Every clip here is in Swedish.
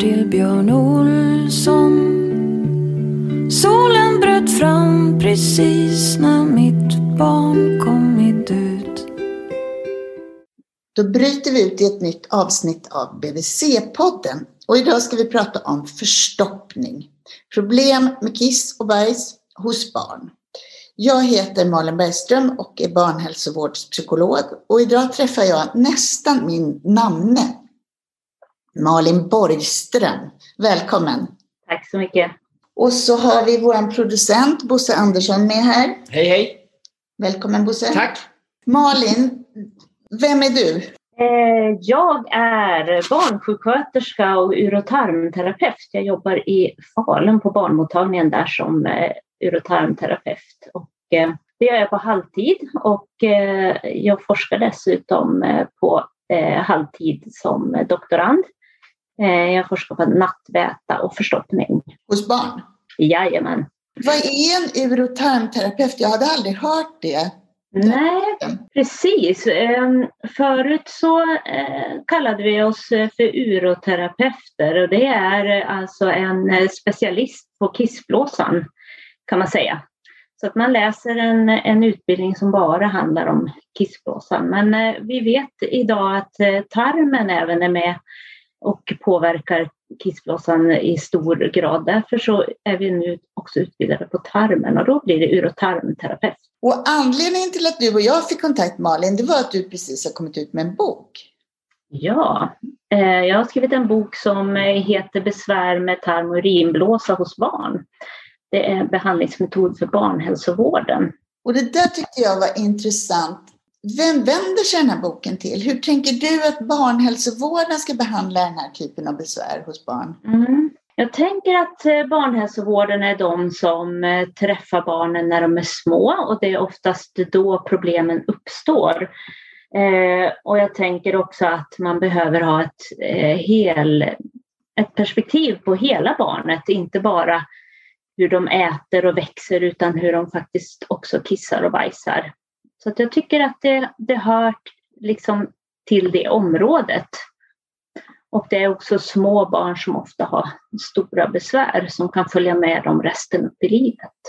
till Björn Olsson. Solen bröt fram precis när mitt barn kommit ut. Då bryter vi ut i ett nytt avsnitt av BVC-podden. Och idag ska vi prata om förstoppning. Problem med kiss och bajs hos barn. Jag heter Malin Bergström och är barnhälsovårdspsykolog och idag träffar jag nästan min namne. Malin Borgström. Välkommen! Tack så mycket! Och så har vi vår producent Bosse Andersson med här. Hej hej! Välkommen Bosse! Tack! Malin, vem är du? Eh, jag är barnsjuksköterska och urotarmterapeut. Jag jobbar i Falun på barnmottagningen där som eh, urotarmterapeut. Och eh, det gör jag på halvtid och jag forskar dessutom på halvtid som doktorand. Jag forskar på nattväta och förstoppning. Hos barn? Jajamän. Vad är en urotarmterapeut? Jag hade aldrig hört det. Nej, precis. Ehm, förut så eh, kallade vi oss eh, för uroterapeuter och det är alltså en eh, specialist på kissblåsan kan man säga. Så att man läser en, en utbildning som bara handlar om kissblåsan. Men vi vet idag att tarmen även är med och påverkar kissblåsan i stor grad. Därför så är vi nu också utbildade på tarmen och då blir det urotarmterapeut. Och anledningen till att du och jag fick kontakt Malin, det var att du precis har kommit ut med en bok. Ja, eh, jag har skrivit en bok som heter Besvär med tarm och urinblåsa hos barn. Det är en behandlingsmetod för barnhälsovården. Och det där tyckte jag var intressant. Vem vänder sig den här boken till? Hur tänker du att barnhälsovården ska behandla den här typen av besvär hos barn? Mm. Jag tänker att eh, barnhälsovården är de som eh, träffar barnen när de är små och det är oftast då problemen uppstår. Eh, och jag tänker också att man behöver ha ett, hel, ett perspektiv på hela barnet, inte bara hur de äter och växer utan hur de faktiskt också kissar och bajsar. Så att jag tycker att det, det hör liksom till det området. Och det är också små barn som ofta har stora besvär som kan följa med dem resten upp i livet.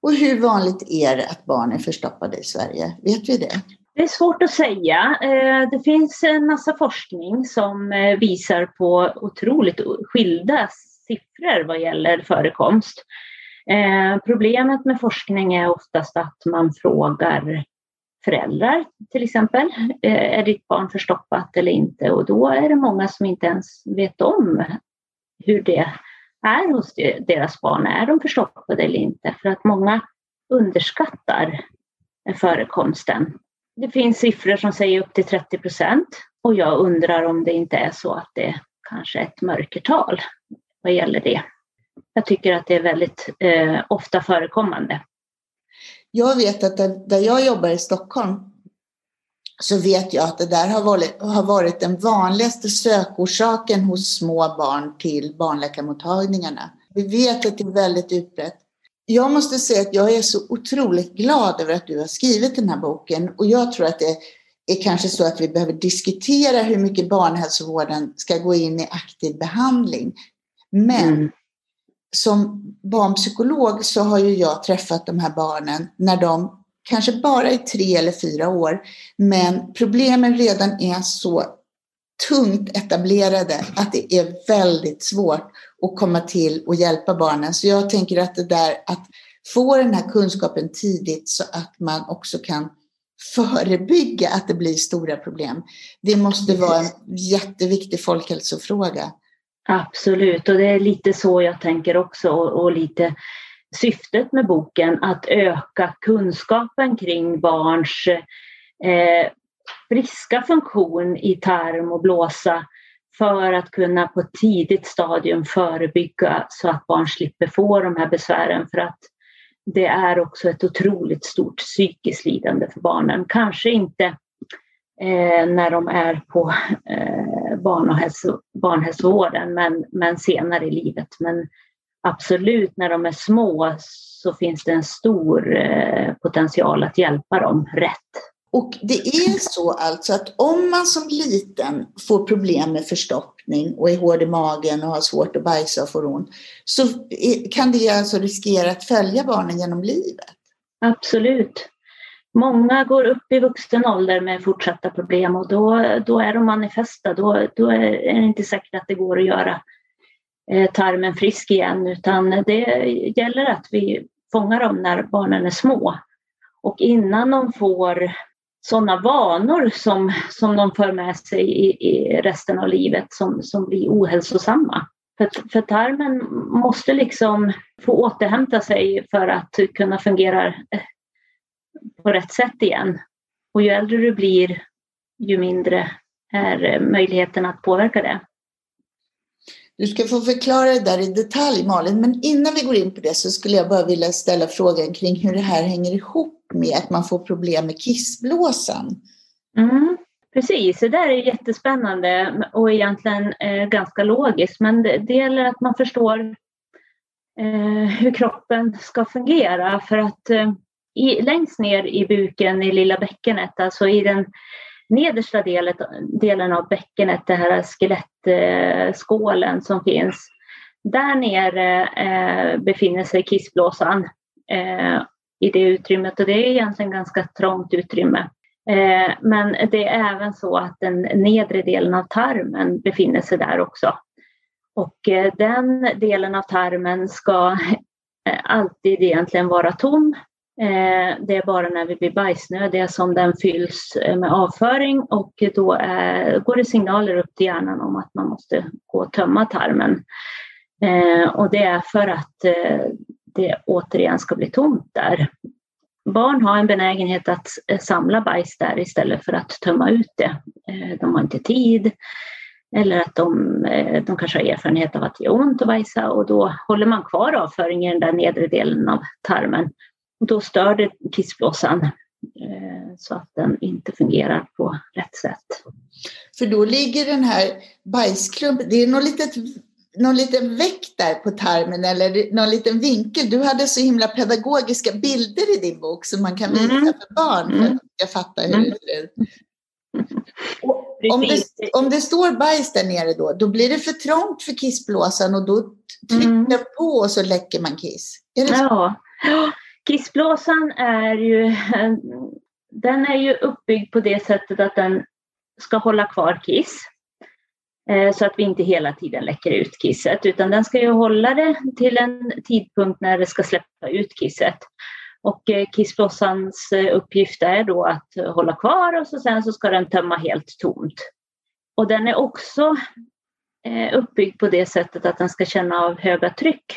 Och hur vanligt är det att barn är förstoppade i Sverige? Vet vi det? Det är svårt att säga. Eh, det finns en massa forskning som eh, visar på otroligt skilda siffror vad gäller förekomst. Eh, problemet med forskning är oftast att man frågar föräldrar till exempel. Eh, är ditt barn förstoppat eller inte? Och då är det många som inte ens vet om hur det är hos deras barn. Är de förstoppade eller inte? För att många underskattar förekomsten. Det finns siffror som säger upp till 30 procent och jag undrar om det inte är så att det kanske är ett mörkertal vad gäller det. Jag tycker att det är väldigt eh, ofta förekommande. Jag vet att där, jag jobbar i Stockholm så vet jag att det där har varit, har varit den vanligaste sökorsaken hos små barn till barnläkarmottagningarna. Vi vet att det är väldigt utbrett. Jag måste säga att jag är så otroligt glad över att du har skrivit den här boken och jag tror att det är kanske så att vi behöver diskutera hur mycket barnhälsovården ska gå in i aktiv behandling. Men mm som barnpsykolog så har ju jag träffat de här barnen när de kanske bara är tre eller fyra år, men problemen redan är så tungt etablerade att det är väldigt svårt att komma till och hjälpa barnen. Så jag tänker att det där att få den här kunskapen tidigt så att man också kan förebygga att det blir stora problem. Det måste vara en jätteviktig folkhälsofråga. Absolut, och det är lite så jag tänker också och lite syftet med boken att öka kunskapen kring barns eh, friska funktion i tarm och blåsa för att kunna på ett tidigt stadium förebygga så att barn slipper få de här besvären för att det är också ett otroligt stort psykiskt lidande för barnen. Kanske inte när de är på eh, barn och hälso, barnhälsovården men, men senare i livet. Men absolut, när de är små så finns det en stor eh, potential att hjälpa dem rätt Och det är så alltså att om man som liten får problem med förstoppning och är hård i magen och har svårt att bajsa och får ont så kan det alltså riskera att följa barnen genom livet. Absolut. Många går upp i vuxen ålder med fortsatta problem och då, då är de manifesta. Då, då är det inte säkert att det går att göra eh, tarmen frisk igen utan det gäller att vi fångar dem när barnen är små. Och innan de får sådana vanor som, som de för med sig i, i resten av livet som, som blir ohälsosamma. För, för tarmen måste liksom få återhämta sig för att kunna fungera eh, på rätt sätt igen. Och ju äldre du blir, ju mindre är möjligheten att påverka det. Du ska få förklara det där i detalj Malin, men innan vi går in på det så skulle jag bara vilja ställa frågan kring hur det här hänger ihop med att man får problem med kissblåsan. Mm, precis, det där är jättespännande och egentligen eh, ganska logiskt, men det, det gäller att man förstår eh, hur kroppen ska fungera för att eh, i, längst ner i buken i lilla bäckenet, alltså i den nedersta delen, delen av bäckenet, den här skelettskålen som finns, där nere eh, befinner sig kissblåsan eh, i det utrymmet och det är egentligen ganska trångt utrymme. Eh, men det är även så att den nedre delen av tarmen befinner sig där också. Och den delen av tarmen ska alltid egentligen vara tom Eh, det är bara när vi blir bajsnödiga som den fylls eh, med avföring och då är, går det signaler upp till hjärnan om att man måste gå och tömma tarmen. Och det är för att det återigen ska bli tomt där. Barn har en benägenhet att samla bajs där istället för att tömma ut det. De har inte tid eller att de, de kanske har erfarenhet av att det gör ont att bajsa och då håller man kvar avföringen i den där nedre delen av tarmen då stör det kissblåsan eh, så att den inte fungerar på rätt sätt. För då ligger den här bajsklumpen, det är något litet någon liten väck där på tarmen eller någon liten vinkel. Du hade så himla pedagogiska bilder i din bok som man kan visa mm. för barn för att de ska fatta hur mm. det ser ut. Om det, om det står bajs där nere då, då blir det för trångt för kissblåsan och då trycker mm. på och så läcker man kiss. Ja. Kissblåsan är ju, den är ju uppbyggd på det sättet att den ska hålla kvar kiss eh, så att vi inte hela tiden läcker ut kisset utan den ska ju hålla det till en tidpunkt när det ska släppa ut kisset. Och eh, kissblåsans eh, uppgift är då att hålla kvar och så sen så ska den tömma helt tomt. Och den är också uppbyggd på det sättet att den ska känna av höga tryck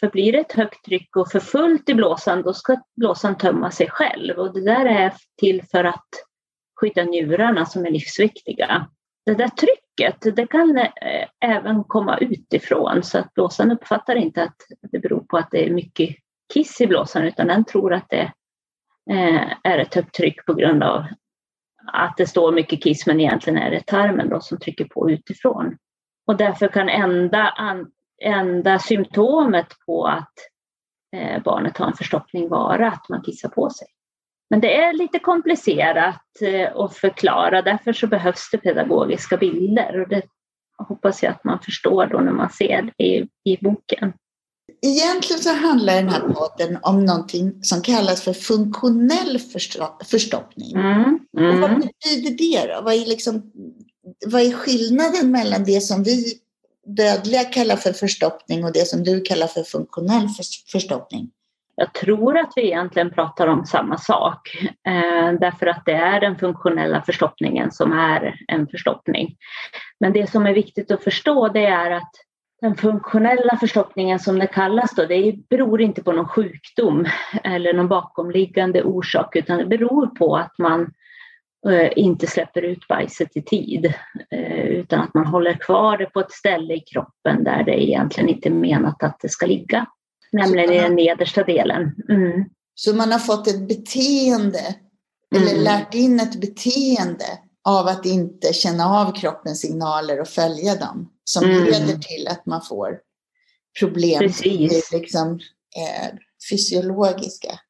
för blir det ett högt tryck och för fullt i blåsan, då ska blåsan tömma sig själv. Och det där är till för att skydda njurarna som är livsviktiga. Det där trycket, det kan eh, även komma utifrån så att blåsan uppfattar inte att det beror på att det är mycket kiss i blåsan utan den tror att det eh, är ett högt tryck på grund av att det står mycket kiss men egentligen är det tarmen då som trycker på utifrån. Och därför kan enda enda symptomet på att eh, barnet har en förstoppning vara att man kissar på sig. Men det är lite komplicerat eh, att förklara, därför så behövs det pedagogiska bilder och det hoppas jag att man förstår då när man ser det i, i boken. Egentligen så handlar den här podden om någonting som kallas för funktionell förstoppning. Mm, mm. Och vad betyder det då? Vad är, liksom, vad är skillnaden mellan det som vi dödliga kallar för förstoppning och det som du kallar för funktionell förstoppning? Jag tror att vi egentligen pratar om samma sak eh, därför att det är den funktionella förstoppningen som är en förstoppning. Men det som är viktigt att förstå det är att den funktionella förstoppningen som det kallas då, det beror inte på någon sjukdom eller någon bakomliggande orsak utan det beror på att man inte släpper ut bajset i tid eh, utan att man håller kvar det på ett ställe i kroppen där det egentligen inte är menat att det ska ligga, nämligen i den nedersta delen. Mm. Så man har fått ett beteende eller mm. lärt in ett beteende av att inte känna av kroppens signaler och följa dem som mm. leder till att man får problem Precis. liksom, eh, fysiologiska.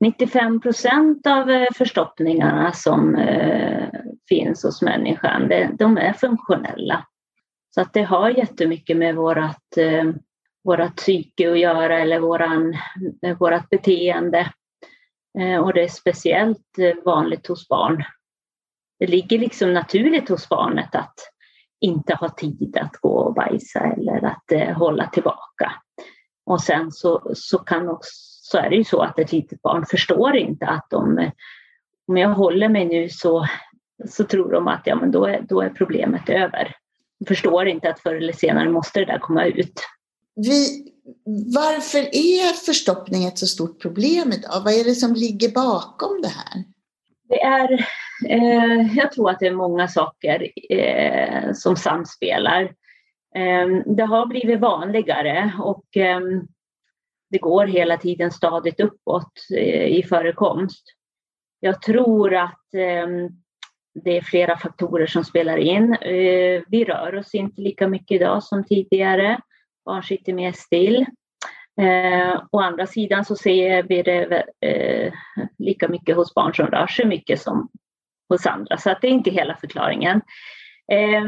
95 procent av eh, förstoppningarna som eh, finns hos människan, de är funktionella. Så att det har jättemycket med vårat, eh, vårat psyke att göra eller våran, vårat beteende. Och det är speciellt vanligt hos barn. Det ligger liksom naturligt hos barnet att inte ha tid att gå och bajsa eller att hålla tillbaka. Och sen så, så, kan också, så är det ju så att ett litet barn förstår inte att de, om jag håller mig nu så, så tror de att ja, men då, är, då är problemet över. De förstår inte att förr eller senare måste det där komma ut. Vi, varför är förstoppning ett så stort problem idag? Vad är det som ligger bakom det här? Det är, eh, jag tror att det är många saker eh, som samspelar. Eh, det har blivit vanligare och eh, det går hela tiden stadigt uppåt eh, i förekomst. Jag tror att ehm, det är flera faktorer som spelar in. Eh, vi rör oss inte lika mycket idag som tidigare. Barn sitter mer still. Eh, å andra sidan så ser vi det eh, lika mycket hos barn som rör sig mycket som hos andra, så att det är inte hela förklaringen. Eh,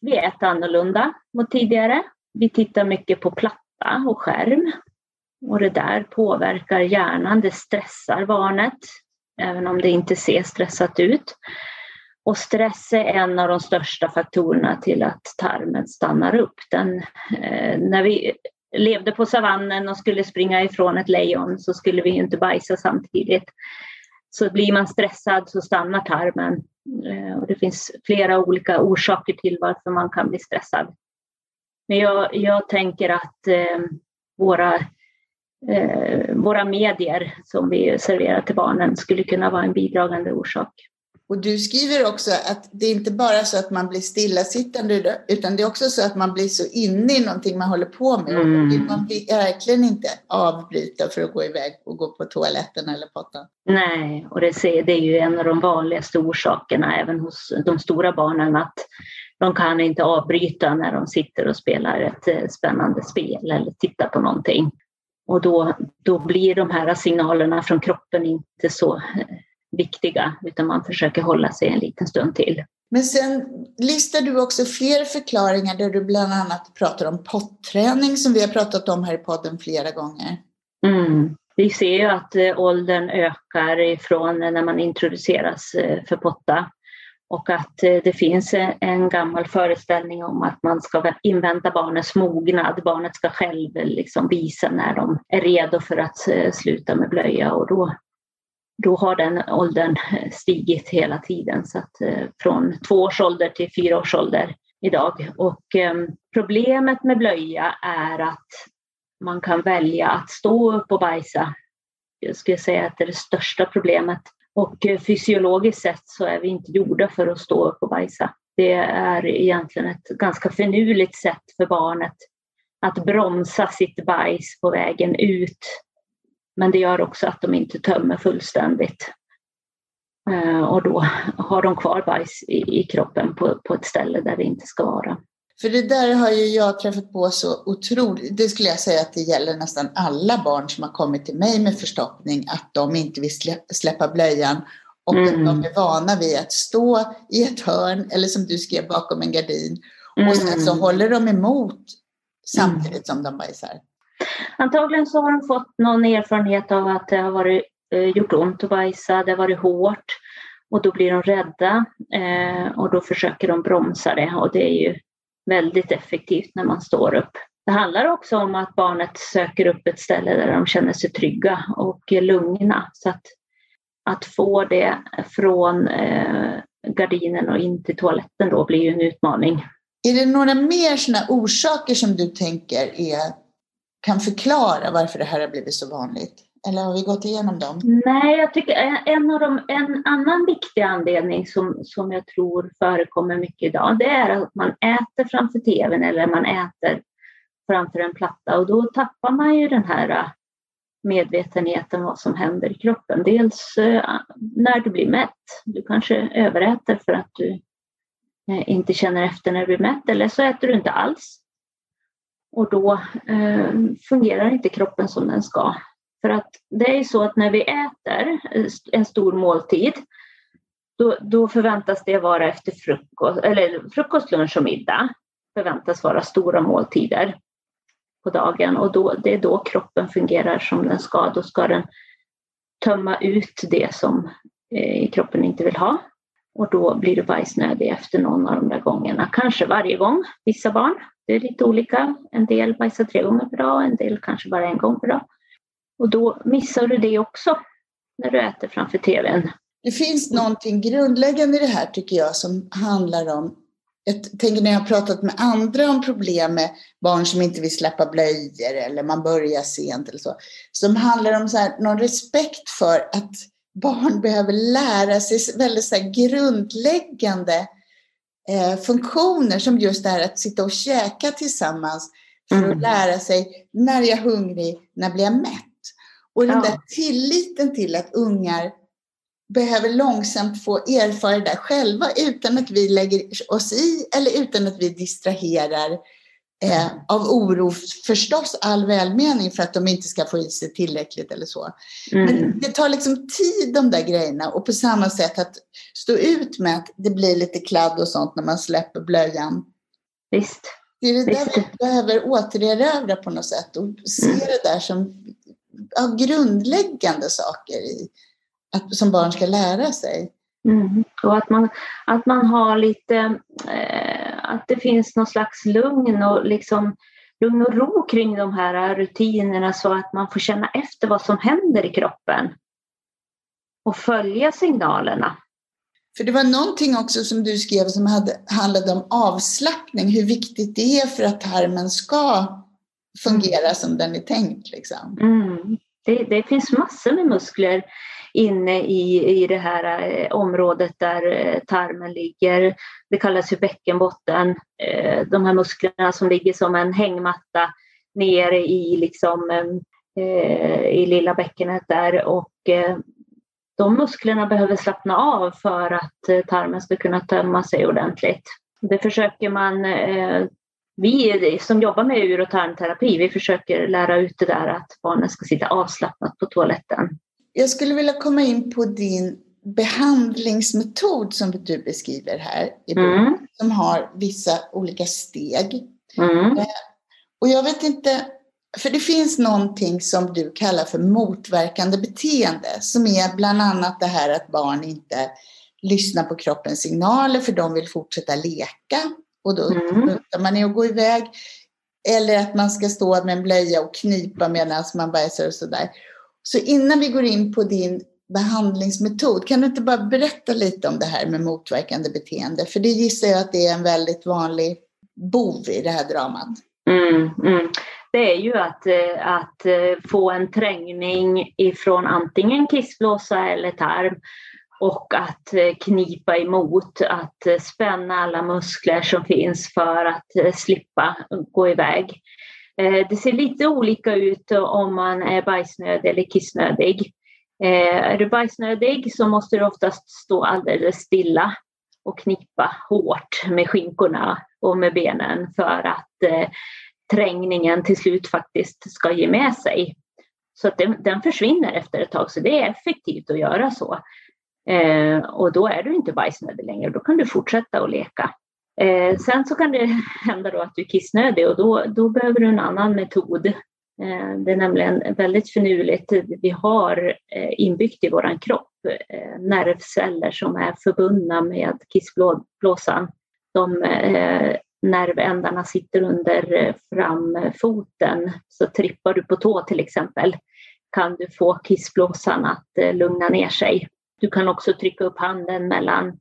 vi äter annorlunda mot tidigare. Vi tittar mycket på platta och skärm och det där påverkar hjärnan, det stressar barnet, även om det inte ser stressat ut. Och stress är en av de största faktorerna till att tarmen stannar upp. Den, eh, när vi levde på savannen och skulle springa ifrån ett lejon så skulle vi inte bajsa samtidigt. Så blir man stressad så stannar tarmen. Eh, och det finns flera olika orsaker till varför man kan bli stressad. Men jag, jag tänker att eh, våra, eh, våra medier som vi serverar till barnen skulle kunna vara en bidragande orsak. Och du skriver också att det är inte bara så att man blir stillasittande utan det är också så att man blir så inne i någonting man håller på med. Mm. Och man vill verkligen inte avbryta för att gå iväg och gå på toaletten eller pottan. Nej, och det, är ju en av de vanligaste orsakerna även hos de stora barnen att de kan inte avbryta när de sitter och spelar ett eh, spännande spel eller tittar på någonting. Och då, då blir de här signalerna från kroppen inte så eh, viktiga utan man försöker hålla sig en liten stund till. Men sen listar du också fler förklaringar där du bland annat pratar om potträning som vi har pratat om här i podden flera gånger. Mm. Vi ser ju att eh, åldern ökar ifrån när man introduceras eh, för potta och att eh, det finns en gammal föreställning om att man ska invänta barnets mognad. Barnet ska själv liksom visa när de är redo för att eh, sluta med blöja och då då har den åldern eh, stigit hela tiden, så att från två års ålder till fyra års ålder idag. Och ehm, problemet med blöja är att man kan välja att stå upp och bajsa. Jag skulle säga att det är det största problemet. Och eh, fysiologiskt sett så är vi inte gjorda för att stå upp och bajsa. Det är egentligen ett ganska finurligt sätt för barnet att bromsa sitt bajs på vägen ut men det gör också att de inte tömmer fullständigt. Eh, och då har de kvar bajs i, i kroppen på, på ett ställe där det inte ska vara. För det där har ju jag träffat på så otroligt, det skulle jag säga att det gäller nästan alla barn som har kommit till mig med förstoppning, att de inte vill släppa blöjan och mm. att de är vana vid att stå i ett hörn eller som du skrev bakom en gardin mm. och sen så mm. håller de emot samtidigt som de bajsar. Antagligen så har de fått någon erfarenhet av att det har varit, eh, gjort ont att bajsa, det har varit hårt och då blir de rädda eh, och då försöker de bromsa det och det är ju väldigt effektivt när man står upp. Det handlar också om att barnet söker upp ett ställe där de känner sig trygga och lugna. Så att, att få det från eh, gardinen och in till toaletten då blir ju en utmaning. Är det några mer sådana orsaker som du tänker är kan förklara varför det här har blivit så vanligt? Eller har vi gått igenom dem? Nej, jag tycker en, av dem, en annan viktig anledning som, som jag tror förekommer mycket idag, det är att man äter framför tvn eller man äter framför en platta och då tappar man ju den här äh, medvetenheten vad som händer i kroppen. Dels äh, när du blir mätt, du kanske överäter för att du eh, inte känner efter när du blir mätt eller så äter du inte alls och då eh, fungerar inte kroppen som den ska. För att det är ju så att när vi äter en stor måltid då, då förväntas det vara efter frukost, eller frukost, lunch och middag förväntas vara stora måltider på dagen och då, det är då kroppen fungerar som den ska. Då ska den tömma ut det som eh, kroppen inte vill ha och då blir du bajsnödig efter någon av de där gångerna. Kanske varje gång, vissa barn. Det är lite olika. En del bajsar tre gånger per dag, en del kanske bara en gång per dag. Och då missar du det också när du äter framför TVn. Det finns någonting grundläggande i det här tycker jag som handlar om jag tänker när jag har pratat med andra om problem med barn som inte vill släppa blöjor eller man börjar sent eller så. Som handlar om så här, någon respekt för att barn behöver lära sig väldigt så grundläggande eh, funktioner som just det här att sitta och käka tillsammans för mm. att lära sig när är jag hungrig, när blir jag mätt? Och den ja. där tilliten till att ungar behöver långsamt få erfara det där själva utan att vi lägger oss i eller utan att vi distraherar Eh, av oro, förstås all välmening för att de inte ska få i sig tillräckligt eller så. Mm. Men det tar liksom tid de där grejerna och på samma sätt att stå ut med att det blir lite kladd och sånt när man släpper blöjan. Visst. Det är det Visst. där vi behöver återerövra på något sätt och se mm. det där som ja, grundläggande saker i, att, som barn ska lära sig. Mm. Och att man, att man har lite, eh, att det finns någon slags lugn och liksom lugn och ro kring de här rutinerna så att man får känna efter vad som händer i kroppen. Och följa signalerna. För det var någonting också som du skrev som hade, handlade om avslappning, hur viktigt det är för att tarmen ska fungera mm. som den är tänkt. Liksom. Mm. Det, det, finns massor med muskler inne i, i det här eh, området där eh, tarmen ligger. Det kallas ju bäckenbotten. Eh, de här musklerna som ligger som en hängmatta nere i, liksom, i lilla bäckenet där. Och de musklerna behöver slappna av för att tarmen ska kunna tömma sig ordentligt. Det försöker man vi som jobbar med ur och tarmterapi, vi försöker lära ut det där att barnen ska sitta avslappnat på toaletten. Jag skulle vilja komma in på din behandlingsmetod som du beskriver här i boken, mm. som har vissa olika steg. Mm. Eh, och jag vet inte, för det finns någonting som du kallar för motverkande beteende, som är bland annat det här att barn inte lyssnar på kroppens signaler för de vill fortsätta leka och då mm. man i att gå iväg. Eller att man ska stå med en blöja och knipa medan man bajsar och sådär. Så innan vi går in på din behandlingsmetod, kan du inte bara berätta lite om det här med motverkande beteende? För det gissar jag att det är en väldigt vanlig bov i det här dramat. Mm, mm. Det är ju att, eh, att eh, få en trängning ifrån antingen kissblåsa eller tarm och att eh, knipa emot, att eh, spänna alla muskler som finns för att eh, slippa gå iväg. Det ser lite olika ut om man är bajsnödig eller kissnödig. Är du bajsnödig så måste du oftast stå alldeles stilla och knipa hårt med skinkorna och med benen för att trängningen till slut faktiskt ska ge med sig. Så att den, den försvinner efter ett tag, så det är effektivt att göra så. Eh, och då är du inte bajsnödig längre, då kan du fortsätta att leka. Eh, sen så kan det hända då att du är kissnödig och då, då behöver du en annan metod. Eh, det är nämligen väldigt finurligt. Vi har eh, inbyggt i vår kropp eh, nervceller som är förbundna med kissblåsan. De eh, nervändarna sitter under eh, framfoten. Så trippar du på tå till exempel kan du få kissblåsan att eh, lugna ner sig. Du kan också trycka upp handen mellan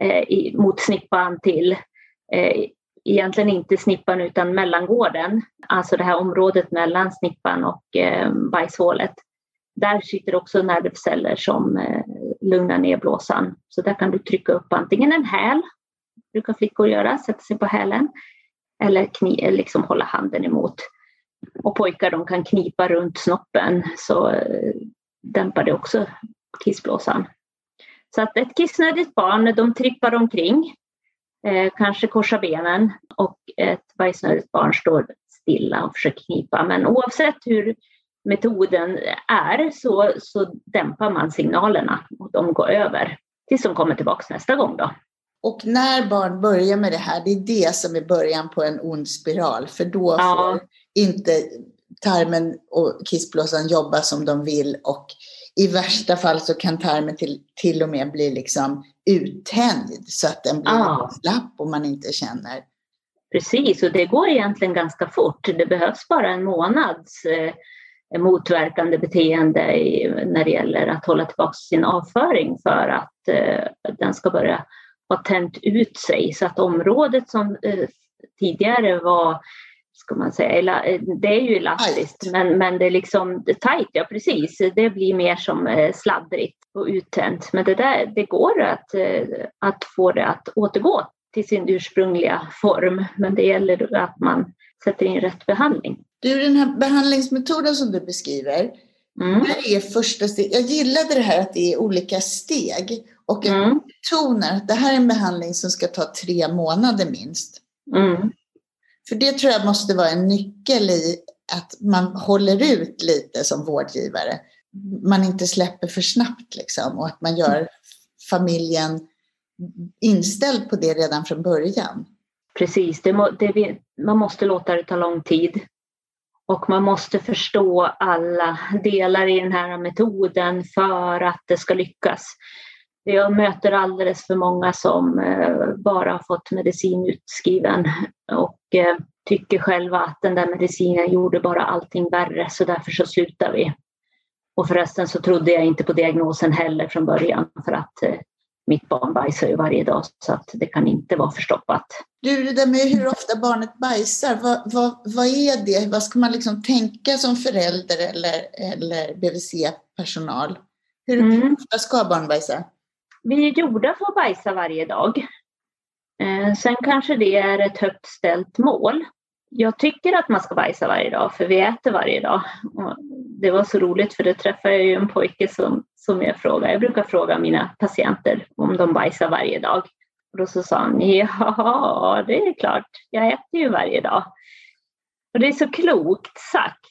eh, i, mot snippan till eh, egentligen inte snippan utan mellangården, alltså det här området mellan snippan och eh, bajshålet. Där sitter också nervceller som eh, lugnar ner blåsan. Så där kan du trycka upp antingen en häl, brukar flickor göra, sätta sig på hälen, eller kni, eh, liksom hålla handen emot. Och pojkar de kan knipa runt snoppen så eh, dämpar det också kissblåsan. Så att ett kissnödigt barn, de trippar omkring eh, kanske korsa benen och ett bajsnödigt barn står stilla och försöker knipa. Men oavsett hur, metoden är så, så dämpar man signalerna och de går över tills de kommer tillbaka nästa gång. Då. Och när barn börjar med det här, det är det som är början på en ond spiral, för då ja. får inte tarmen och kissblåsan jobba som de vill och i värsta fall så kan tarmen till, till och med bli liksom uttänjd så att den blir ja. slapp och man inte känner. Precis, och det går egentligen ganska fort. Det behövs bara en månads eh, motverkande beteende i, när det gäller att hålla tillbaka sin avföring för att eh, den ska börja ha tänt ut sig så att området som eh, tidigare var ska man säga, det är ju elastiskt men, men det är liksom tajt, ja precis. Det blir mer som eh, sladdrigt och uttänt. Men det, där, det går att, eh, att få det att återgå till sin ursprungliga form. Men det gäller att man sätter in rätt behandling. Du, den här behandlingsmetoden som du beskriver, mm. det är första steg. Jag gillade det här att det är olika steg och jag mm. betonar att det här är en behandling som ska ta tre månader minst. Mm. För det tror jag måste vara en nyckel i att man håller ut lite som vårdgivare. Man inte släpper för snabbt liksom och att man gör familjen inställd på det redan från början. Precis, det må, det, man måste låta det ta lång tid. Och man måste förstå alla delar i den här metoden för att det ska lyckas. Jag möter alldeles för många som eh, bara har fått medicin utskriven och eh, tycker själva att den där medicinen gjorde bara allting värre så därför så slutar vi. Och förresten så trodde jag inte på diagnosen heller från början för att eh, mitt barn bajsar ju varje dag så att det kan inte vara förstoppat. Du, det där med hur ofta barnet bajsar, vad, vad, vad är det? Vad ska man liksom tänka som förälder eller, eller BVC-personal? Hur, mm. ofta ska barn bajsa? Vi är gjorda för att bajsa varje dag. Eh, sen kanske det är ett högt ställt mål. Jag tycker att man ska bajsa varje dag för vi äter varje dag. Och det var så roligt för det träffade jag ju en pojke som, som jag frågade. Jag brukar fråga mina patienter om de bajsar varje dag. Och då så sa han, ja det är klart, jag äter ju varje dag. Och det är så klokt sagt.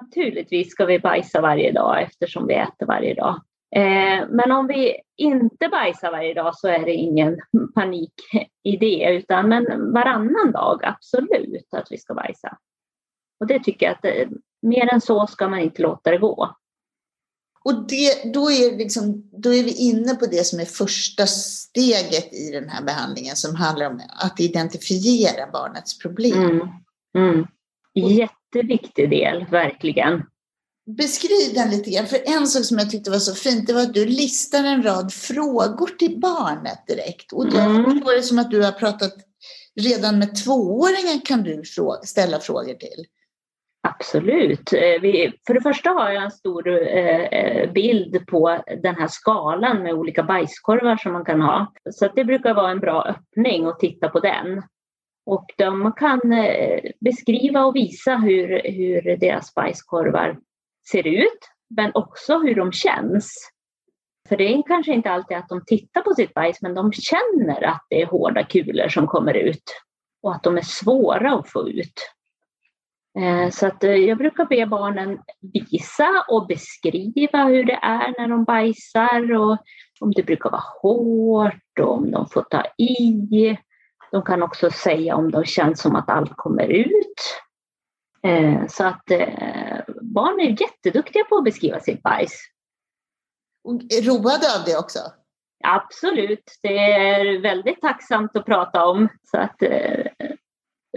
Naturligtvis ska vi bajsa varje dag eftersom vi äter varje dag. Eh, men om vi inte bajsar varje dag så är det ingen panik i det, utan men varannan dag absolut att vi ska bajsa. Och det tycker jag att eh, mer än så ska man inte låta det gå. Och det, då, är liksom, då är vi inne på det som är första steget i den här behandlingen som handlar om att identifiera barnets problem. Mm. Mm. Jätteviktig del, verkligen. Beskriv den lite grann, för en sak som jag tyckte var så fint, det var att du listar en rad frågor till barnet direkt. Och jag mm. förstår det som att du har pratat, redan med tvååringen kan du ställa frågor till. Absolut. Eh, vi, för det första har jag en stor eh, eh, bild på den här skalan med olika bajskorvar som man kan ha. Så det brukar vara en bra öppning att titta på den. Och de kan eh, beskriva och visa hur, hur deras bajskorvar ser ut, men också hur de känns. För det är kanske inte alltid att de tittar på sitt bajs, men de känner att det är hårda kulor som kommer ut och att de är svåra att få ut. Eh, så att eh, jag brukar be barnen visa och beskriva hur det är när de bajsar och om det brukar vara hårt och om de får ta i. De kan också säga om de känns som att allt kommer ut. Eh, så att barn är jätteduktiga på att beskriva sitt bajs. Och roade av det också? Absolut, det är väldigt tacksamt att prata om. Så att, eh,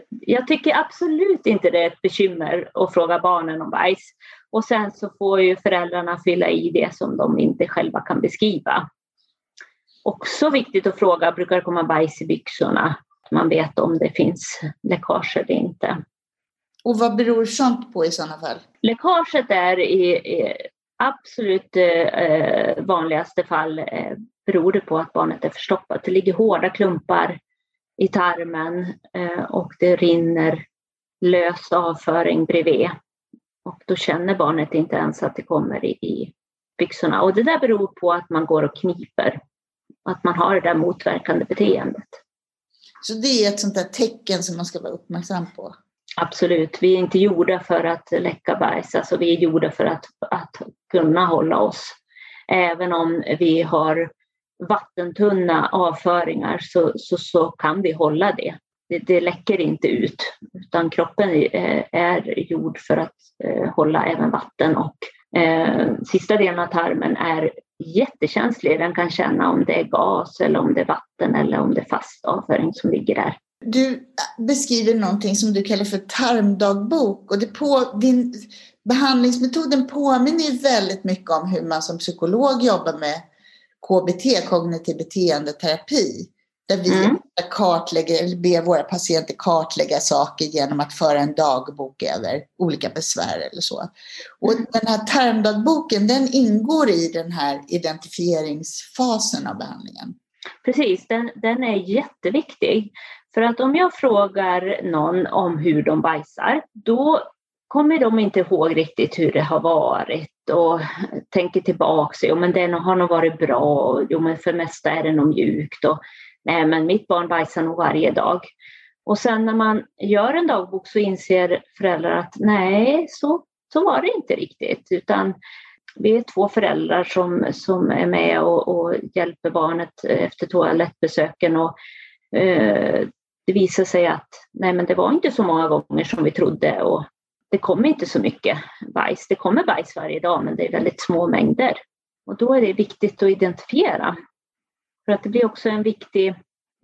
jag tycker absolut inte det är ett bekymmer att fråga barnen om bajs. Och sen så får ju föräldrarna fylla i det som de inte själva kan beskriva. Också viktigt att fråga, brukar det komma bajs i byxorna? Man vet om det finns läckage eller inte. Och vad beror sånt på i sådana fall? Läckaget är i, i absolut eh, vanligaste fall eh, beror det på att barnet är förstoppat. Det ligger hårda klumpar i tarmen eh, och det rinner lös avföring bredvid. Och då känner barnet inte ens att det kommer i, i byxorna. Och det där beror på att man går och kniper. Att man har det där motverkande beteendet. Så det är ett sånt där tecken som man ska vara uppmärksam på? Absolut, vi är inte gjorda för att läcka bajs, alltså vi är gjorda för att, att kunna hålla oss. Även om vi har vattentunna avföringar så, så, så kan vi hålla det. det. det. läcker inte ut, utan kroppen är gjord för att eh, hålla även vatten och eh, sista delen av tarmen är jättekänslig. Den kan känna om det är gas eller om det är vatten eller om det är fast avföring som ligger där. Du beskriver någonting som du kallar för tarmdagbok och det på, din behandlingsmetoden påminner väldigt mycket om hur man som psykolog jobbar med KBT, kognitiv beteendeterapi. Där vi mm. kartlägger, eller ber våra patienter kartlägga saker genom att föra en dagbok över olika besvär eller så. Och mm. den här termdagboken den ingår i den här identifieringsfasen av behandlingen. Precis, den, den är jätteviktig. För att om jag frågar någon om hur de bajsar, då kommer de inte ihåg riktigt hur det har varit och tänker tillbaka. Jo, men det har nog varit bra. Jo, men för det mesta är det nog mjukt. Och, nej, men mitt barn bajsar nog varje dag. Och sen när man gör en dagbok så inser föräldrar att nej, så, så var det inte riktigt. Utan vi är två föräldrar som, som är med och, och hjälper barnet efter toalettbesöken. Och, eh, det visar sig att nej, men det var inte så många gånger som vi trodde och det kommer inte så mycket bajs. Det kommer bajs varje dag, men det är väldigt små mängder. Och då är det viktigt att identifiera. För att det blir också en viktig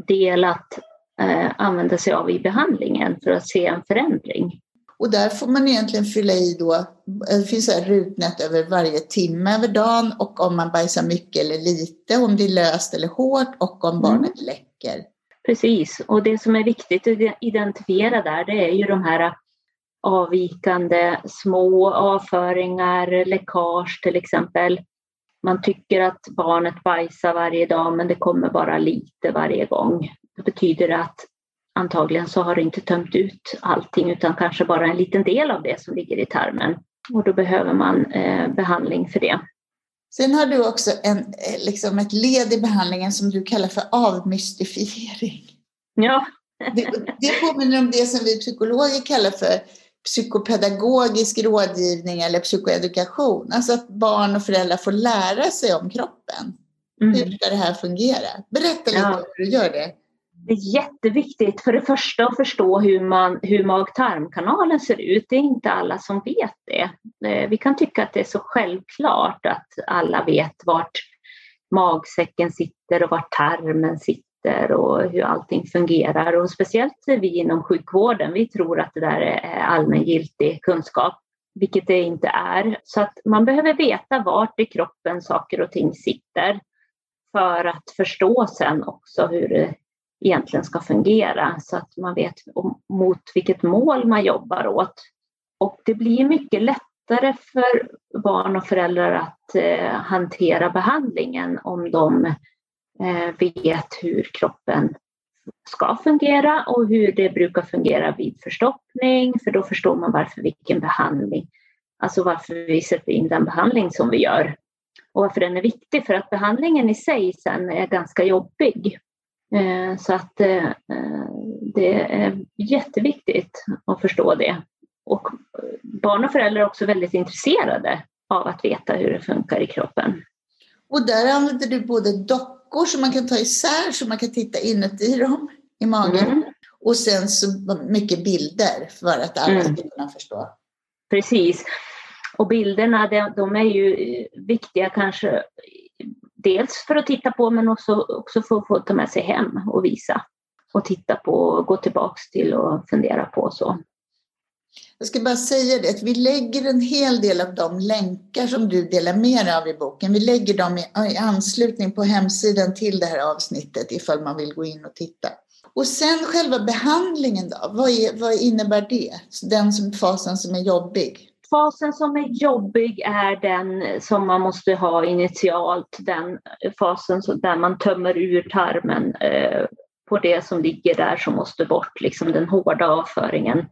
del att eh, använda sig av i behandlingen för att se en förändring. Och där får man egentligen fylla i då, det finns ett rutnät över varje timme över dagen och om man bajsar mycket eller lite, om det är löst eller hårt och om mm. barnet läcker. Precis, och det som är viktigt att identifiera där det är ju de här avvikande små avföringar, läckage till exempel. Man tycker att barnet bajsar varje dag men det kommer bara lite varje gång. Det betyder att antagligen så har det inte tömt ut allting utan kanske bara en liten del av det som ligger i tarmen. Och då behöver man eh, behandling för det. Sen har du också en, eh, liksom ett led i behandlingen som du kallar för avmystifiering. Ja. det, det påminner om det som vi psykologer kallar för psykopedagogisk rådgivning eller psykoedukation. Alltså att barn och föräldrar får lära sig om kroppen. Mm. Hur ska det här fungera? Berätta lite ja. hur du gör det. Det är jätteviktigt för det första att förstå hur, man, hur mag-tarmkanalen ser ut. Det är inte alla som vet det. Eh, vi kan tycka att det är så självklart att alla vet vart magsäcken sitter och vart tarmen sitter och hur allting fungerar. Och speciellt vi inom sjukvården, vi tror att det där är allmängiltig kunskap, vilket det inte är. Så att man behöver veta vart i kroppen saker och ting sitter för att förstå sen också hur egentligen ska fungera så att man vet mot vilket mål man jobbar åt. Och det blir mycket lättare för barn och föräldrar att eh, hantera behandlingen om de Eh, vet hur kroppen ska fungera och hur det brukar fungera vid förstoppning, för då förstår man varför vilken behandling, alltså varför vi sätter in den behandling som vi gör och varför den är viktig, för att behandlingen i sig sen är ganska jobbig. Eh, så att eh, det är jätteviktigt att förstå det. Och barn och föräldrar är också väldigt intresserade av att veta hur det funkar i kroppen. Och där använder du både dockor som man kan ta isär så man kan titta inuti dem i magen. Mm. Och sen så mycket bilder för att alla mm. ska kunna förstå. Precis. Och bilderna de, de, är ju viktiga kanske dels för att titta på men också, också för att få ta med sig hem och visa och titta på och gå tillbaks till och fundera på så. Jag ska bara säga det att vi lägger en hel del av de länkar som du delar med dig av i boken. Vi lägger dem i, anslutning på hemsidan till det här avsnittet ifall man vill gå in och titta. Och sen själva behandlingen då, vad, är, vad innebär det? Den som, fasen som är jobbig? Fasen som är jobbig är den som man måste ha initialt, den fasen där man tömmer ur tarmen eh, på det som ligger där som måste bort, liksom den hårda avföringen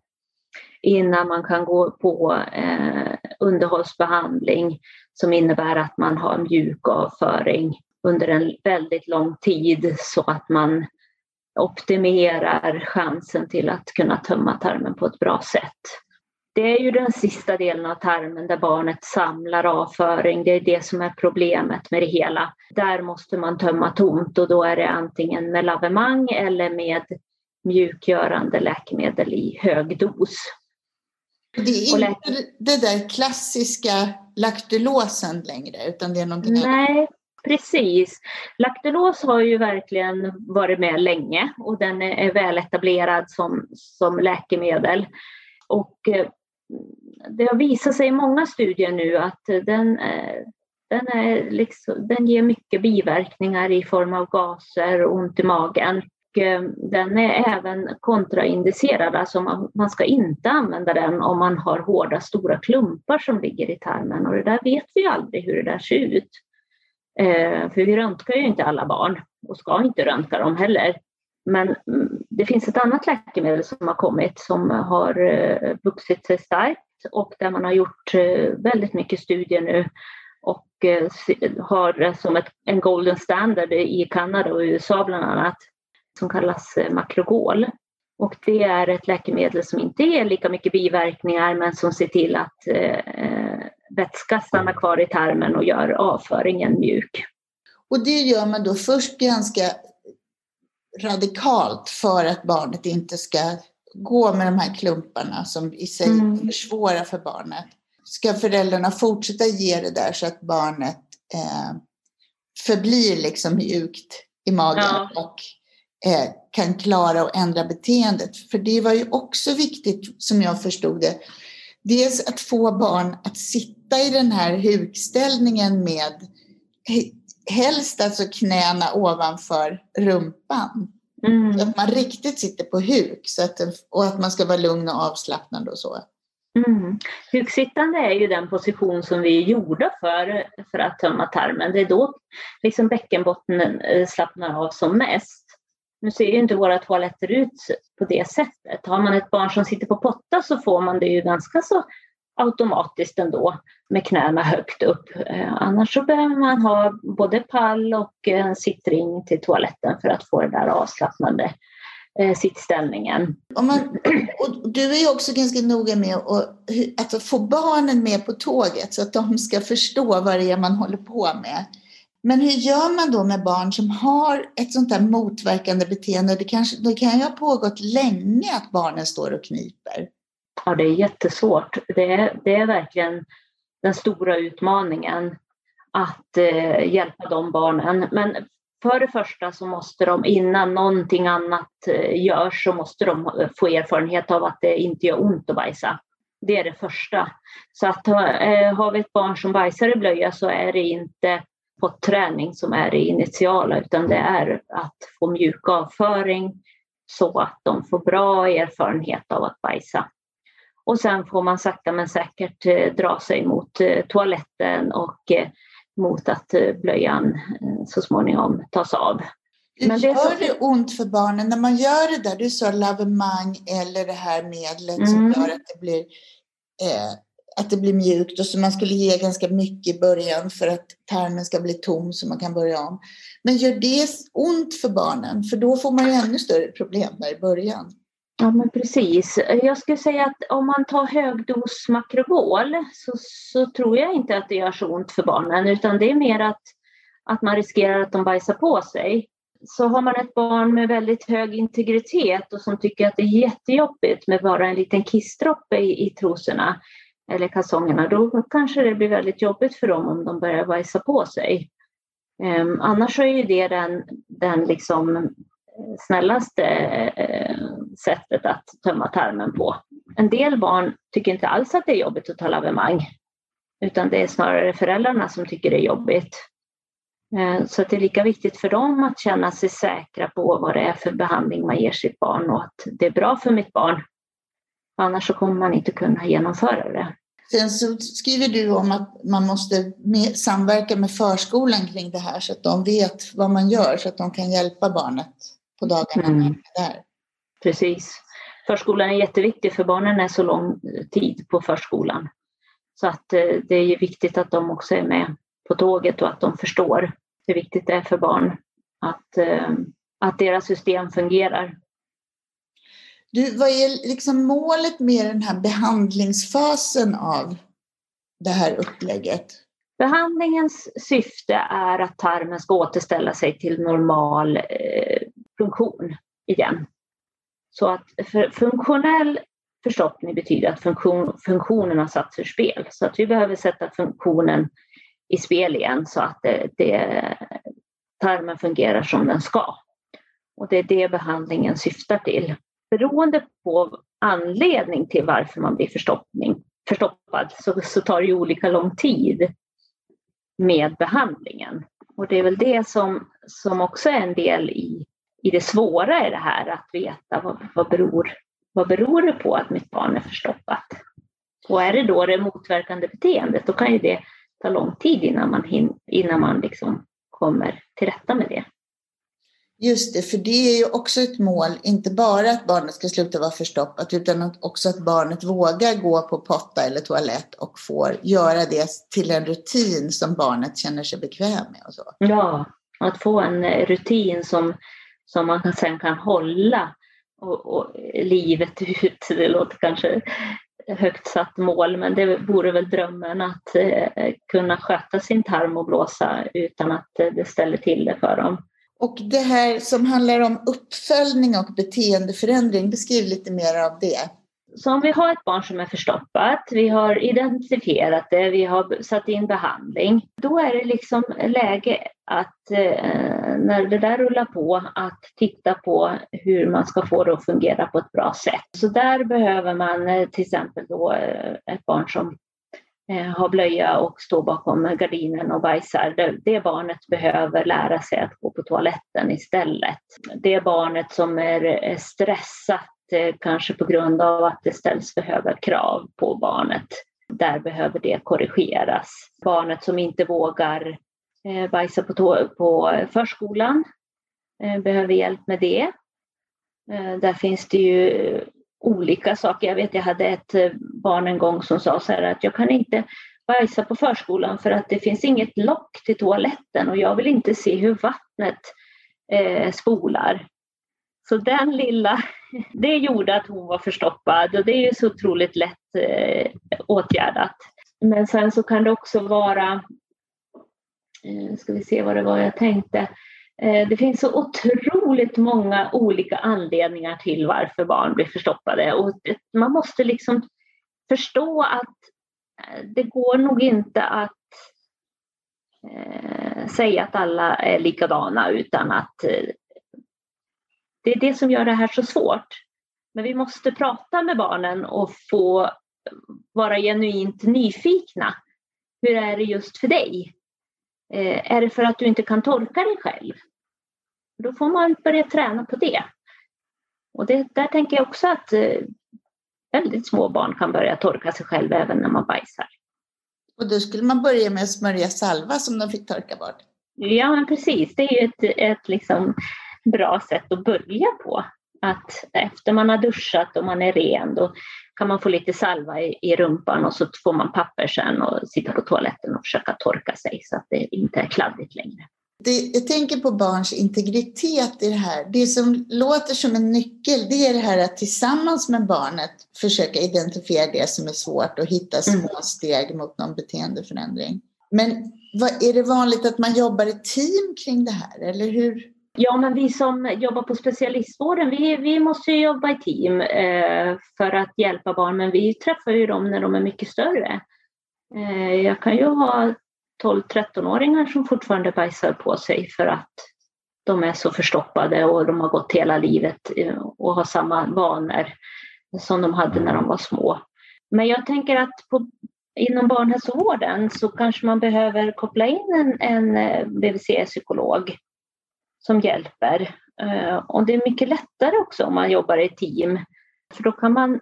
innan man kan gå på eh, underhållsbehandling som innebär att man har mjuk avföring under en väldigt lång tid så att man optimerar chansen till att kunna tömma tarmen på ett bra sätt. Det är ju den sista delen av tarmen där barnet samlar avföring. Det är det som är problemet med det hela. Där måste man tömma tomt och då är det antingen med lavemang eller med mjukgörande läkemedel i hög dos. Det är inte det där klassiska laktulosen längre, utan det är någonting annat? Nej, precis. Laktulos har ju verkligen varit med länge och den är väl etablerad som, som läkemedel. Och eh, det har visat sig i många studier nu att den, eh, den, är liksom, den ger mycket biverkningar i form av gaser och ont i magen. Eh, den är även kontraindicerad, alltså man, man ska inte använda den om man har hårda stora klumpar som ligger i tarmen och det där vet vi aldrig hur det där ser ut. Eh, för vi röntgar ju inte alla barn och ska inte röntga dem heller. Men mm, det finns ett annat läkemedel som har kommit som har eh, vuxit sig starkt och där man har gjort eh, väldigt mycket studier nu och eh, har som ett, en golden standard i Kanada och USA bland annat som kallas Makrogol. Och det är ett läkemedel som inte ger lika mycket biverkningar men som ser till att eh, vätska stannar kvar i tarmen och gör avföringen mjuk. Och det gör man då först ganska radikalt för att barnet inte ska gå med de här klumparna som i sig mm. försvårar för barnet. Ska föräldrarna fortsätta ge det där så att barnet eh, förblir liksom mjukt i magen ja. och eh, kan klara att ändra beteendet? För det var ju också viktigt som jag förstod det. Dels att få barn att sitta i den här hukställningen med helst alltså knäna ovanför rumpan. Mm. Så att man riktigt sitter på huk så att, och att man ska vara lugn och avslappnad och så. Mm. Huksittande är ju den position som vi är gjorda för, för att tömma tarmen. Det är då liksom bäckenbotten eh, slappnar av som mest. Nu ser ju inte våra toaletter ut på det sättet. Har man ett barn som sitter på potta så får man det ju ganska så automatiskt ändå med knäna högt upp. Eh, annars så behöver man ha både pall och en sittring till toaletten för att få den där avslappnande eh, sittställningen. Om man, och du är ju också ganska noga med att, att alltså få barnen med på tåget så att de ska förstå vad det är man håller på med. Men hur gör man då med barn som har ett sånt där motverkande beteende? Det, kanske, det kan ju ha pågått länge att barnen står och kniper. Ja, det är jättesvårt. Det är, det är verkligen den stora utmaningen att eh, hjälpa de barnen. Men för det första så måste de innan någonting annat eh, görs så måste de eh, få erfarenhet av att det inte gör ont att bajsa. Det är det första. Så att eh, har vi ett barn som bajsar i blöja så är det inte på träning som är det initiala utan det är att få mjuk avföring så att de får bra erfarenhet av att bajsa. Och sen får man sakta men säkert eh, dra sig mot eh, toaletten och eh, mot att blöjan så småningom tas av. Men det gör så... det ont för barnen när man gör det där? Du sa lavemang eller det här medlet mm. som gör att det blir eh, att det blir mjukt och så man skulle ge ganska mycket i början för att tarmen ska bli tom så man kan börja om. Men gör det ont för barnen? För då får man ju ännu större problem där i början. Ja, men precis. Jag skulle säga att om man tar högdos makrobol så, så tror jag inte att det gör så ont för barnen, utan det är mer att, att man riskerar att de bajsar på sig. Så har man ett barn med väldigt hög integritet och som tycker att det är jättejobbigt med bara en liten kissdroppe i, i trosorna eller kalsongerna, då kanske det blir väldigt jobbigt för dem om de börjar bajsa på sig. Um, annars är ju det den, den liksom snällaste eh, sättet att tömma tarmen på. En del barn tycker inte alls att det är jobbigt att ta lavemang, utan det är snarare föräldrarna som tycker det är jobbigt. Eh, så det är lika viktigt för dem att känna sig säkra på vad det är för behandling man ger sitt barn och att det är bra för mitt barn. Annars så kommer man inte kunna genomföra det. Sen så skriver du om att man måste samverka med förskolan kring det här så att de vet vad man gör så att de kan hjälpa barnet på dagarna mm. där. Precis. Förskolan är jätteviktig för barnen är så lång tid på förskolan. Så att eh, det är viktigt att de också är med på tåget och att de förstår hur viktigt det är för barn att, eh, att deras system fungerar. Du, vad är liksom målet med den här behandlingsfasen av det här upplägget? Behandlingens syfte är att tarmen ska återställa sig till normal eh, funktion igen. Så att för funktionell förstoppning betyder att funktion, funktionen har satts ur spel. Så att vi behöver sätta funktionen i spel igen så att det, det, tarmen fungerar som den ska. Och det är det behandlingen syftar till. Beroende på anledning till varför man blir förstoppning, förstoppad så, så tar det olika lång tid med behandlingen. Och det är väl det som, som också är en del i, i det svåra i det här, att veta vad, vad, beror, vad beror det på att mitt barn är förstoppat? Och är det då det motverkande beteendet, då kan ju det ta lång tid innan man, hin, innan man liksom kommer till rätta med det. Just det, för det är ju också ett mål, inte bara att barnet ska sluta vara förstoppat, utan också att barnet vågar gå på potta eller toalett och får göra det till en rutin som barnet känner sig bekväm med. Och så. Ja, att få en rutin som, som man sen kan hålla och, och livet ut. Det låter kanske högt satt mål, men det vore väl drömmen att eh, kunna sköta sin tarm och blåsa utan att eh, det ställer till det för dem. Och det här som handlar om uppföljning och beteendeförändring, beskriv lite mer av det. Så om vi har ett barn som är förstoppat, vi har identifierat det, vi har satt in behandling, då är det liksom läge att eh, när det där rullar på, att titta på hur man ska få det att fungera på ett bra sätt. Så där behöver man eh, till exempel då eh, ett barn som eh, har blöja och står bakom gardinen och bajsar. Det, det barnet behöver lära sig att gå på toaletten istället. Det barnet som är stressat, kanske på grund av att det ställs för höga krav på barnet, där behöver det korrigeras. Barnet som inte vågar Eh, bajsa på, på förskolan eh, behöver hjälp med det. Eh, där finns det ju olika saker. Jag vet jag hade ett barn en gång som sa så här att jag kan inte bajsa på förskolan för att det finns inget lock till toaletten och jag vill inte se hur vattnet eh, spolar. Så den lilla, det gjorde att hon var förstoppad och det är ju så otroligt lätt eh, åtgärdat. Men sen så kan det också vara, Eh, ska vi se vad det var jag tänkte, eh, det finns så otroligt många olika anledningar till varför barn blir förstoppade och man måste liksom förstå att eh, det går nog inte att säga att alla är likadana utan att det är det som gör det här så svårt. Men vi måste prata med barnen och få vara genuint nyfikna. Hur är det just för dig? Är det för att du inte kan torka dig själv? Då får man börja träna på det. Och det, där tänker jag också att eh, väldigt små barn kan börja torka sig själva även när man bajsar. Och då skulle man börja med att smörja salva som de fick torka bort? Ja, men precis. Det är ju ett, ett liksom bra sätt att börja på. Att efter man har duschat och man är ren, då kan man få lite salva i, i rumpan och så får man papper sen och sitta på toaletten och försöka torka sig så att det inte är kladdigt längre. Det, jag tänker på barns integritet i det här. Det som låter som en nyckel, det är det här att tillsammans med barnet försöka identifiera det som är svårt och hitta små mm. steg mot någon beteendeförändring. Men vad, är det vanligt att man jobbar i team kring det här, eller hur? Ja, men vi som jobbar på specialistvården, vi, vi måste jobba i team eh, för att hjälpa barn, men vi träffar ju dem när de är mycket större. Eh, jag kan ju ha 12-13-åringar som fortfarande bajsar på sig för att de är så förstoppade och de har gått hela livet eh, och har samma vanor som de hade när de var små. Men jag tänker att på, inom barnhälsovården så kanske man behöver koppla in en, en eh, BVC-psykolog som hjälper. Eh, och det är mycket lättare också om man jobbar i team, för då kan man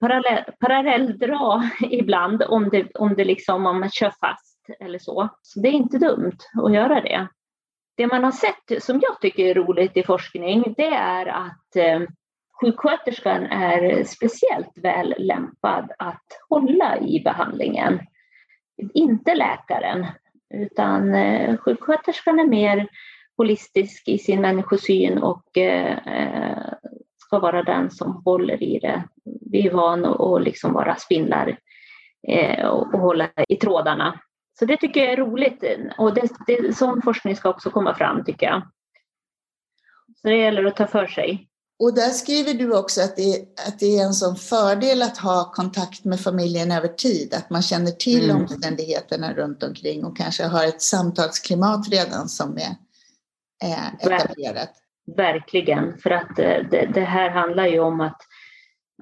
parallell, parallelldra ibland om det, om det liksom, om man kör fast eller så. Så det är inte dumt att göra det. Det man har sett som jag tycker är roligt i forskning, det är att eh, sjuksköterskan är speciellt väl lämpad att hålla i behandlingen. Inte läkaren, utan eh, sjuksköterskan är mer holistisk i sin människosyn och eh, ska vara den som håller i det. Vi är vana att liksom vara spindlar eh, och, och hålla i trådarna. Så det tycker jag är roligt och det, det, sån forskning ska också komma fram tycker jag. Så det gäller att ta för sig. Och där skriver du också att det, att det är en sån fördel att ha kontakt med familjen över tid, att man känner till mm. omständigheterna runt omkring och kanske har ett samtalsklimat redan som är etablerat. Verkligen, för att eh, det, det, här handlar ju om att,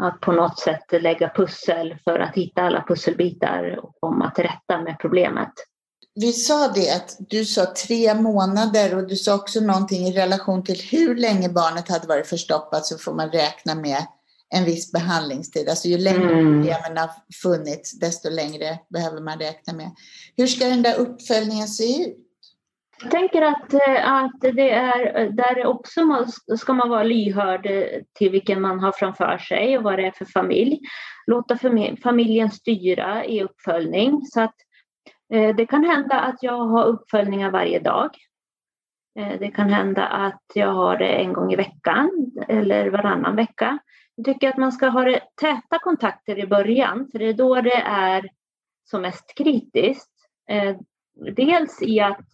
att på något sätt lägga pussel för att hitta alla pusselbitar och komma till rätta med problemet vi sa det att du sa tre månader och du sa också någonting i relation till hur länge barnet hade varit förstoppat så får man räkna med en viss behandlingstid. Alltså ju längre mm. problemen har funnits desto längre behöver man räkna med. Hur ska den där uppföljningen se ut? Jag tänker att, eh, att det är eh, där också man, ska man vara lyhörd eh, till vilken man har framför sig och vad det är för familj. Låta familjen styra i uppföljning så att Eh, det kan hända att jag har uppföljningar varje dag. Eh, det kan hända att jag har det en gång i veckan eller varannan vecka. Jag tycker att man ska ha det täta kontakter i början, för det är då det är som mest kritiskt. Eh, dels i att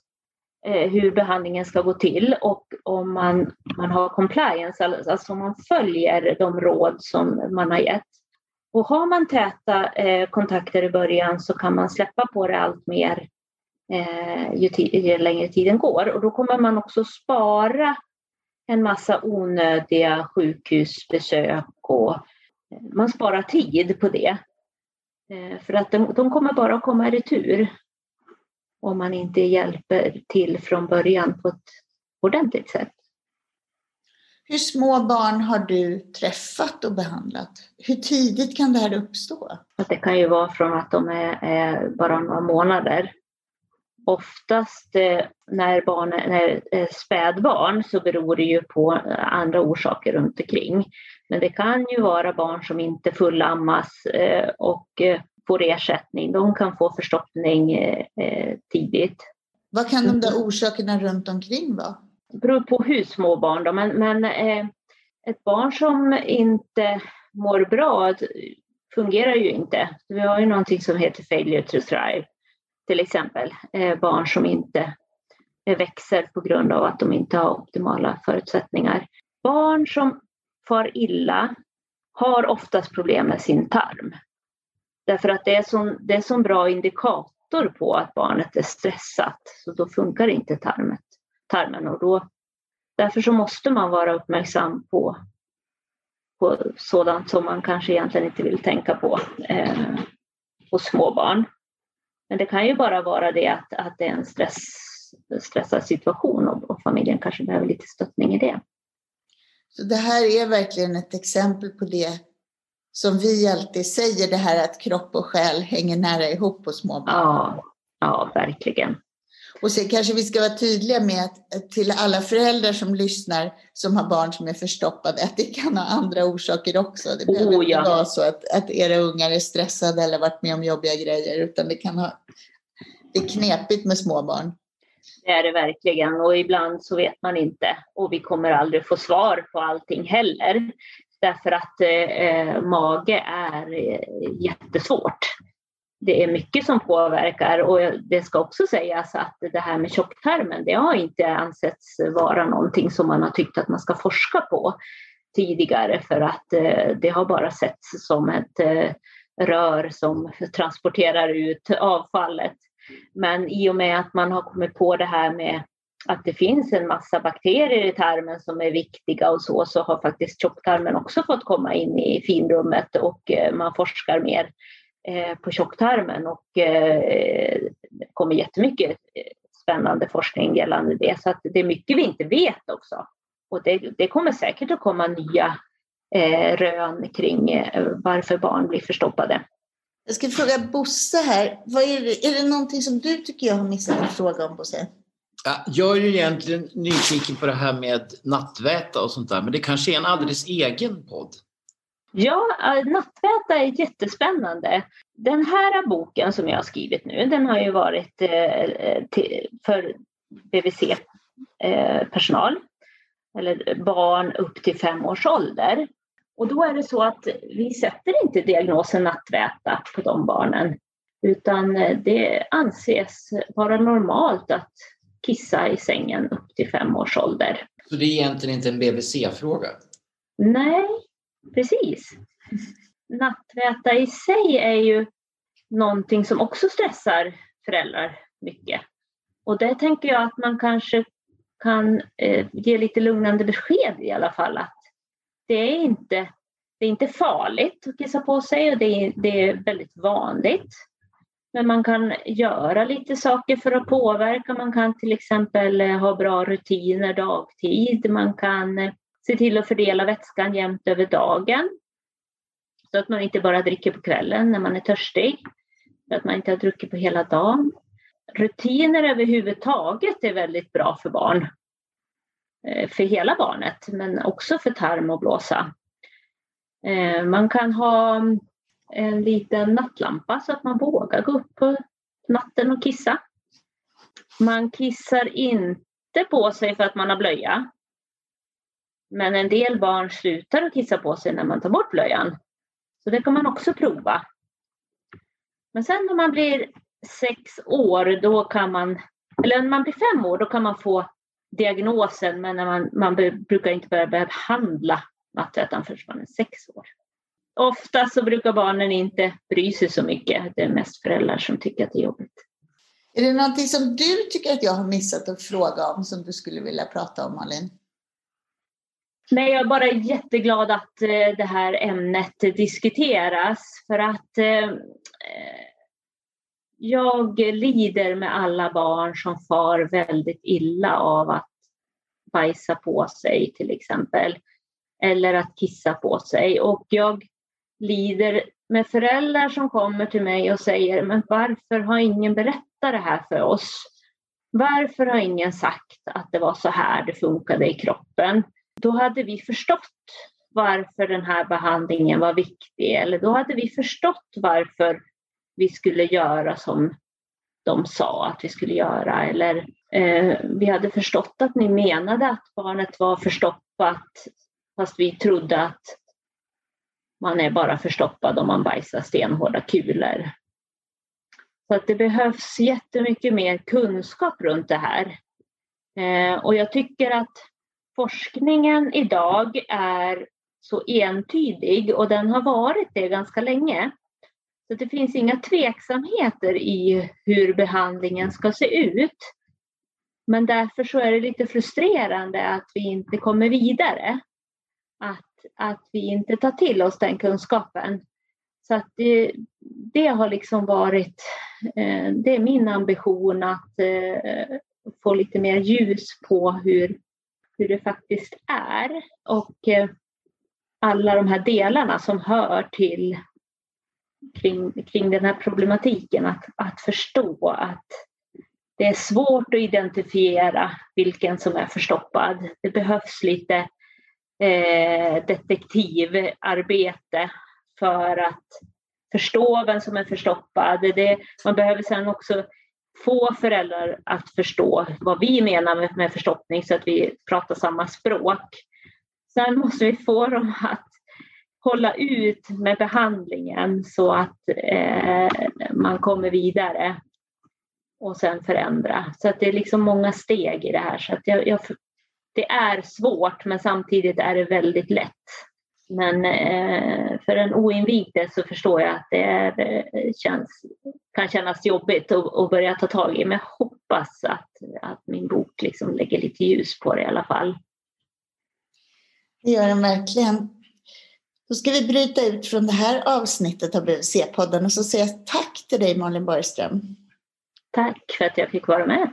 Eh, hur behandlingen ska gå till och om man, man har compliance, alltså, alltså om man följer de råd som man har gett. Och har man täta eh, kontakter i början så kan man släppa på det allt mer eh, ju, ju, längre tiden går. Och då kommer man också spara en massa onödiga sjukhusbesök och eh, man sparar tid på det. Eh, för att de, de kommer bara att komma i retur om man inte hjälper till från början på ett ordentligt sätt. Hur små barn har du träffat och behandlat? Hur tidigt kan det här uppstå? Det kan ju vara från att de är, är bara några månader. Oftast eh, när barn är spädbarn så beror det ju på andra orsaker runt omkring. Men det kan ju vara barn som inte fullammas eh, och eh, får ersättning. De kan få förstoppning tidigt. Vad kan de där orsakerna runt omkring vara? Det beror på hur små barn då, men, men eh, ett barn som inte mår bra fungerar ju inte. Vi har ju någonting som heter failure to thrive, till exempel. Eh, barn som inte växer på grund av att de inte har optimala förutsättningar. Barn som far illa har oftast problem med sin tarm. Därför att det är som, det är som bra indikator på att barnet är stressat, så då funkar inte tarmet tarmen och då, därför så måste man vara uppmärksam på, på sådant som man kanske egentligen inte vill tänka på eh, hos små barn. Men det kan ju bara vara det att, att det är en stress, stressad situation och, och familjen kanske behöver lite stöttning i det. Så det här är verkligen ett exempel på det som vi alltid säger, det här att kropp och själ hänger nära ihop hos små barn. Ja, ja verkligen. Och sen kanske vi ska vara tydliga med att till alla föräldrar som lyssnar som har barn som är förstoppade att det kan ha andra orsaker också. Det behöver oh, ja. inte vara så att, att era ungar är stressade eller varit med om jobbiga grejer utan det kan ha det är knepigt med små barn. Det är det verkligen och ibland så vet man inte och vi kommer aldrig få svar på allting heller. Därför att eh, eh mage är eh, jättesvårt det är mycket som påverkar och det ska också sägas att det här med tjocktarmen, det har inte ansetts vara någonting som man har tyckt att man ska forska på tidigare för att eh, det har bara setts som ett eh, rör som transporterar ut avfallet. Men i och med att man har kommit på det här med att det finns en massa bakterier i tarmen som är viktiga och så, så har faktiskt tjocktarmen också fått komma in i finrummet och eh, man forskar mer eh, på tjocktarmen och eh, det kommer jättemycket spännande forskning gällande det. Så att det är mycket vi inte vet också. Och det, det kommer säkert att komma nya rön kring varför barn blir förstoppade. Jag ska fråga Bosse här, vad är, det, är det någonting som du tycker jag har missat att fråga om Bosse? Ja, jag är ju egentligen nyfiken på det här med nattväta och sånt där, men det kanske är en alldeles egen podd. Ja, äh, Nattväta är jättespännande. Den här boken som jag har skrivit nu, den har ju varit eh, eh, för BVC-personal eh, eller barn upp till fem års ålder. Och då är det så att vi sätter inte diagnosen nattväta på de barnen utan det anses vara normalt att kissa i sängen upp till fem års ålder. Så det är egentligen inte en BVC-fråga? Nej, precis. Nattväta i sig är ju någonting som också stressar föräldrar mycket. Och det tänker jag att man kanske kan eh, ge lite lugnande besked i alla fall att det är inte, det är inte farligt att kissa på sig och det är, det är väldigt vanligt. Men man kan göra lite saker för att påverka. Man kan till exempel eh, ha bra rutiner dagtid. Man kan eh, se till att fördela vätskan jämnt över dagen. Så att man inte bara dricker på kvällen när man är törstig. För att man inte har druckit på hela dagen. Rutiner överhuvudtaget är väldigt bra för barn. Eh, för hela barnet, men också för tarm och blåsa. Man kan ha en liten nattlampa så att man vågar gå upp på natten och kissa. Man kissar inte på sig för att man har blöja. Men en del barn slutar att kissa på sig när man tar bort blöjan. Så det kan man också prova. Men sen när man blir sex år, då kan man, eller när man blir fem år, då kan man få diagnosen, men när man, man brukar inte börja behandla nattvätan förrän man är sex år. Ofta så brukar barnen inte bry sig så mycket. Det är mest föräldrar som tycker att det är jobbigt. Är det någonting som du tycker att jag har missat att fråga om som du skulle vilja prata om Malin? Nej, jag är bara jätteglad att eh, det här ämnet diskuteras för att eh, jag lider med alla barn som far väldigt illa av att bajsa på sig till exempel eller att kissa på sig och jag lider med föräldrar som kommer till mig och säger men varför har ingen berättat det här för oss? Varför har ingen sagt att det var så här det funkade i kroppen? Då hade vi förstått varför den här behandlingen var viktig eller då hade vi förstått varför vi skulle göra som de sa att vi skulle göra eller eh, vi hade förstått att ni menade att barnet var förstoppat fast vi trodde att man är bara förstoppad om man bajsar stenhårda kulor. Så att det behövs jättemycket mer kunskap runt det här. Eh, och jag tycker att forskningen idag är så entydig och den har varit det ganska länge. Så det finns inga tveksamheter i hur behandlingen ska se ut. Men därför så är det lite frustrerande att vi inte kommer vidare. Att vi inte tar till oss den kunskapen. Så att det, det har liksom varit, eh, det är min ambition att eh, få lite mer ljus på hur, hur det faktiskt är. Och eh, alla de här delarna som hör till kring, kring den här problematiken, att, att förstå att det är svårt att identifiera vilken som är förstoppad. Det behövs lite eh, detektivarbete för att förstå vem som är förstoppad. Det, man behöver sedan också få föräldrar att förstå vad vi menar med, med förstoppning så att vi pratar samma språk. Sen måste vi få dem att hålla ut med behandlingen så att eh, man kommer vidare och sen förändra. Så att det är liksom många steg i det här. Så att jag, jag det är svårt men samtidigt är det väldigt lätt. Men eh, för en oinvigde så förstår jag att det är, eh, känns, kan kännas jobbigt att, att, börja ta tag i. Men jag hoppas att, att min bok liksom lägger lite ljus på det i alla fall. Det gör den verkligen. Då ska vi bryta ut från det här avsnittet av BVC-podden och så säga tack till dig Malin Borgström. Tack för att jag fick vara med.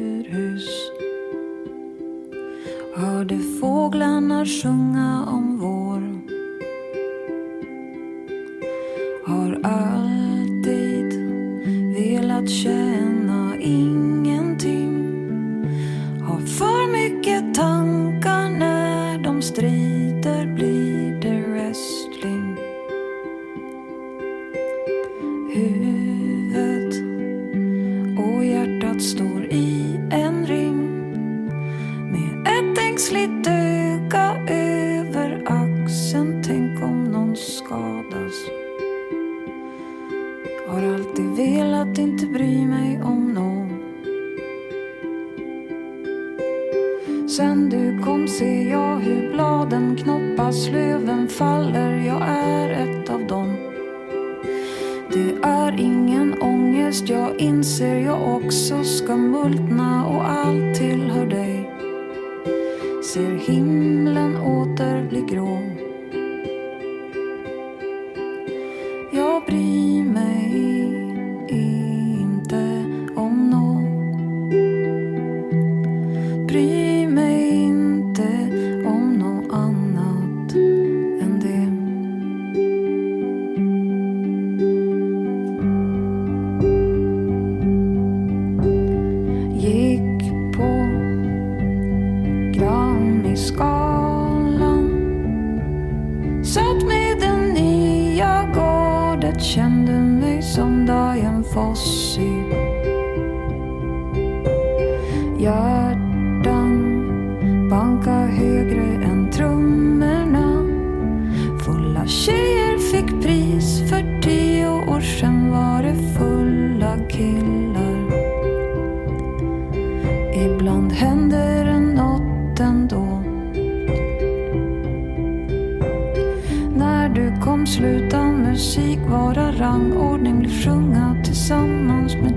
Fåglarna sjunga om vår. Har alltid velat känna ingenting. Har för mycket tankar när de strider blir det wrestling. Huvudet och hjärtat står i en ring med ett ängsligt öga över axeln. Tänk om någon skadas. Har alltid velat inte bry mig om någon. Sen du kom ser jag hur bladen knoppas, löven faller. Jag är ett av dem. Det är ingen ångest, jag inser jag också ska multna och allt tillhör dig. Ser himlen grå.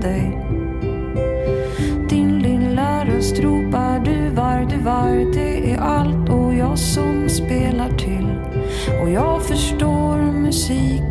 Dig. Din lilla röst ropar du var, du var, det är allt och jag som spelar till. Och jag förstår musik